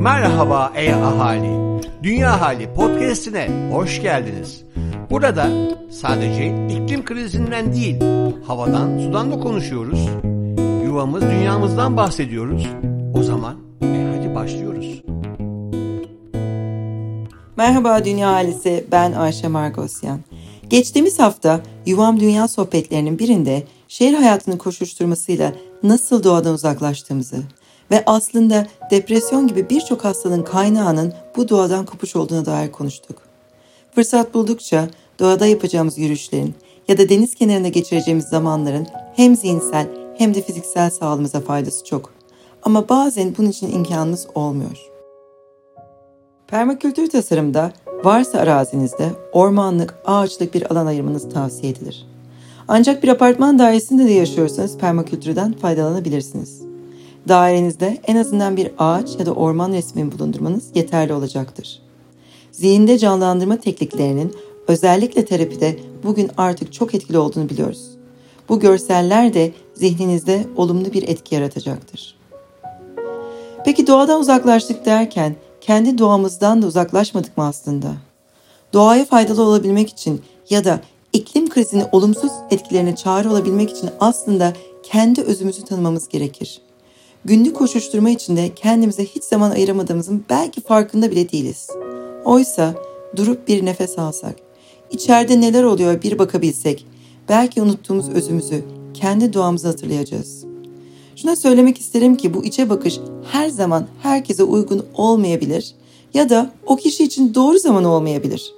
Merhaba ey ahali. Dünya Hali podcast'ine hoş geldiniz. Burada sadece iklim krizinden değil, havadan, sudan da konuşuyoruz. Yuvamız, dünyamızdan bahsediyoruz. O zaman e hadi başlıyoruz. Merhaba Dünya Ailesi, ben Ayşe Margosyan. Geçtiğimiz hafta Yuvam Dünya sohbetlerinin birinde şehir hayatının koşuşturmasıyla nasıl doğadan uzaklaştığımızı ve aslında depresyon gibi birçok hastalığın kaynağının bu doğadan kopuş olduğuna dair konuştuk. Fırsat buldukça doğada yapacağımız yürüyüşlerin ya da deniz kenarında geçireceğimiz zamanların hem zihinsel hem de fiziksel sağlığımıza faydası çok. Ama bazen bunun için imkanımız olmuyor. Permakültür tasarımda varsa arazinizde ormanlık, ağaçlık bir alan ayırmanız tavsiye edilir. Ancak bir apartman dairesinde de yaşıyorsanız permakültürden faydalanabilirsiniz. Dairenizde en azından bir ağaç ya da orman resmi bulundurmanız yeterli olacaktır. Zihinde canlandırma tekniklerinin özellikle terapide bugün artık çok etkili olduğunu biliyoruz. Bu görseller de zihninizde olumlu bir etki yaratacaktır. Peki doğadan uzaklaştık derken kendi doğamızdan da uzaklaşmadık mı aslında? Doğaya faydalı olabilmek için ya da iklim krizinin olumsuz etkilerine çare olabilmek için aslında kendi özümüzü tanımamız gerekir. Günlük koşuşturma içinde kendimize hiç zaman ayıramadığımızın belki farkında bile değiliz. Oysa durup bir nefes alsak, içeride neler oluyor bir bakabilsek, belki unuttuğumuz özümüzü, kendi doğamızı hatırlayacağız. Şuna söylemek isterim ki bu içe bakış her zaman herkese uygun olmayabilir ya da o kişi için doğru zaman olmayabilir.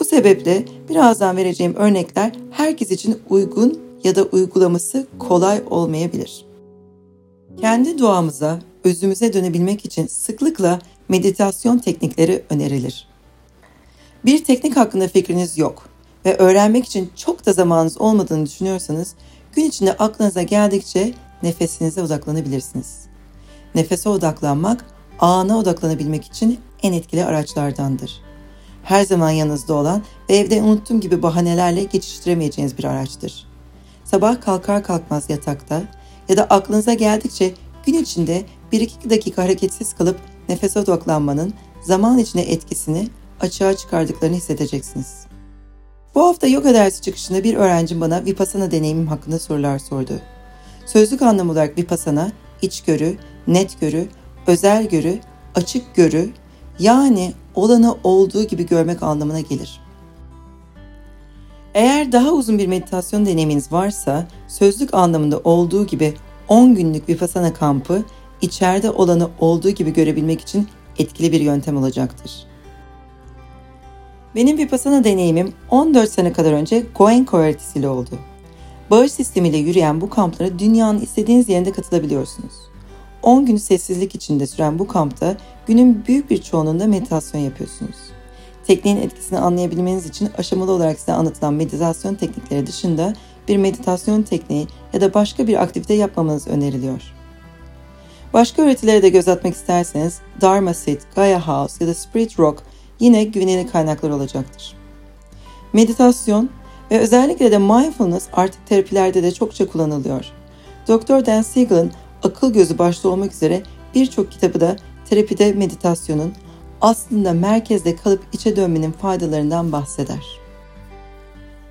Bu sebeple birazdan vereceğim örnekler herkes için uygun ya da uygulaması kolay olmayabilir. Kendi doğamıza, özümüze dönebilmek için sıklıkla meditasyon teknikleri önerilir. Bir teknik hakkında fikriniz yok ve öğrenmek için çok da zamanınız olmadığını düşünüyorsanız gün içinde aklınıza geldikçe nefesinize odaklanabilirsiniz. Nefese odaklanmak, ana odaklanabilmek için en etkili araçlardandır. Her zaman yanınızda olan ve evde unuttum gibi bahanelerle geçiştiremeyeceğiniz bir araçtır. Sabah kalkar kalkmaz yatakta ya da aklınıza geldikçe gün içinde 1-2 dakika hareketsiz kalıp nefese odaklanmanın zaman içinde etkisini açığa çıkardıklarını hissedeceksiniz. Bu hafta yoga dersi çıkışında bir öğrencim bana Vipassana deneyimim hakkında sorular sordu. Sözlük anlamı olarak Vipassana, içgörü, net görü, özel görü, açık görü, yani olanı olduğu gibi görmek anlamına gelir. Eğer daha uzun bir meditasyon deneyiminiz varsa, sözlük anlamında olduğu gibi 10 günlük Vipassana kampı içeride olanı olduğu gibi görebilmek için etkili bir yöntem olacaktır. Benim Vipassana deneyimim 14 sene kadar önce Goenka öğretisiyle oldu. Bağış sistemiyle yürüyen bu kamplara dünyanın istediğiniz yerinde katılabiliyorsunuz. 10 gün sessizlik içinde süren bu kampta günün büyük bir çoğunluğunda meditasyon yapıyorsunuz. Tekniğin etkisini anlayabilmeniz için aşamalı olarak size anlatılan meditasyon teknikleri dışında bir meditasyon tekniği ya da başka bir aktivite yapmamanız öneriliyor. Başka öğretilere de göz atmak isterseniz Dharma Seed, Gaia House ya da Spirit Rock yine güvenilir kaynaklar olacaktır. Meditasyon ve özellikle de mindfulness artık terapilerde de çokça kullanılıyor. Dr. Dan Siegel'ın akıl gözü başta olmak üzere birçok kitabı da terapide meditasyonun aslında merkezde kalıp içe dönmenin faydalarından bahseder.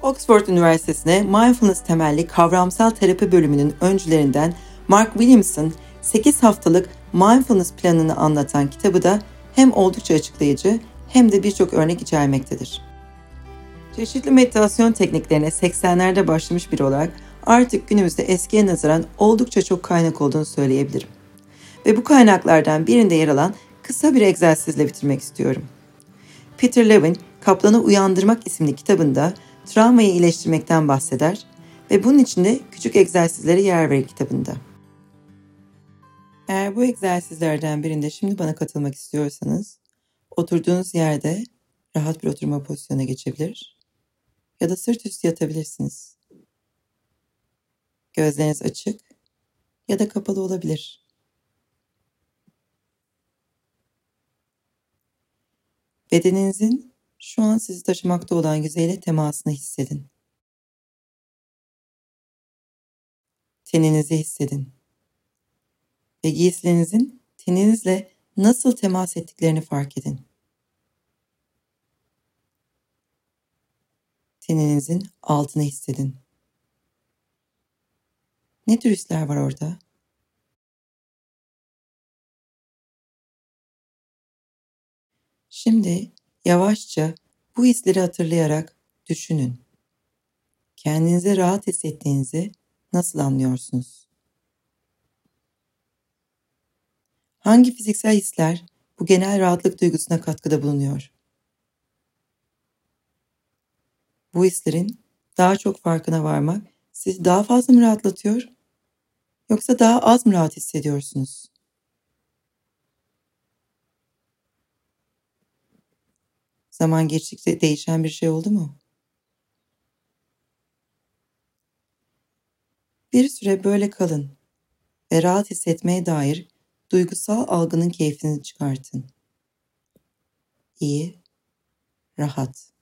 Oxford Üniversitesi'ne mindfulness temelli kavramsal terapi bölümünün öncülerinden Mark Williamson 8 haftalık mindfulness planını anlatan kitabı da hem oldukça açıklayıcı hem de birçok örnek içermektedir. Çeşitli meditasyon tekniklerine 80'lerde başlamış biri olarak artık günümüzde eskiye nazaran oldukça çok kaynak olduğunu söyleyebilirim. Ve bu kaynaklardan birinde yer alan kısa bir egzersizle bitirmek istiyorum. Peter Levin, Kaplanı Uyandırmak isimli kitabında travmayı iyileştirmekten bahseder ve bunun içinde küçük egzersizlere yer verir kitabında. Eğer bu egzersizlerden birinde şimdi bana katılmak istiyorsanız, oturduğunuz yerde rahat bir oturma pozisyona geçebilir ya da sırt üstü yatabilirsiniz. Gözleriniz açık ya da kapalı olabilir. Bedeninizin şu an sizi taşımakta olan yüzeyle temasını hissedin. Teninizi hissedin. Ve giysilerinizin teninizle nasıl temas ettiklerini fark edin. Teninizin altını hissedin. Ne tür hisler var orada? Şimdi yavaşça bu hisleri hatırlayarak düşünün. Kendinizi rahat hissettiğinizi nasıl anlıyorsunuz? Hangi fiziksel hisler bu genel rahatlık duygusuna katkıda bulunuyor? Bu hislerin daha çok farkına varmak sizi daha fazla mı rahatlatıyor? Yoksa daha az mı rahat hissediyorsunuz? Zaman geçtikçe değişen bir şey oldu mu? Bir süre böyle kalın ve rahat hissetmeye dair duygusal algının keyfini çıkartın. İyi, rahat.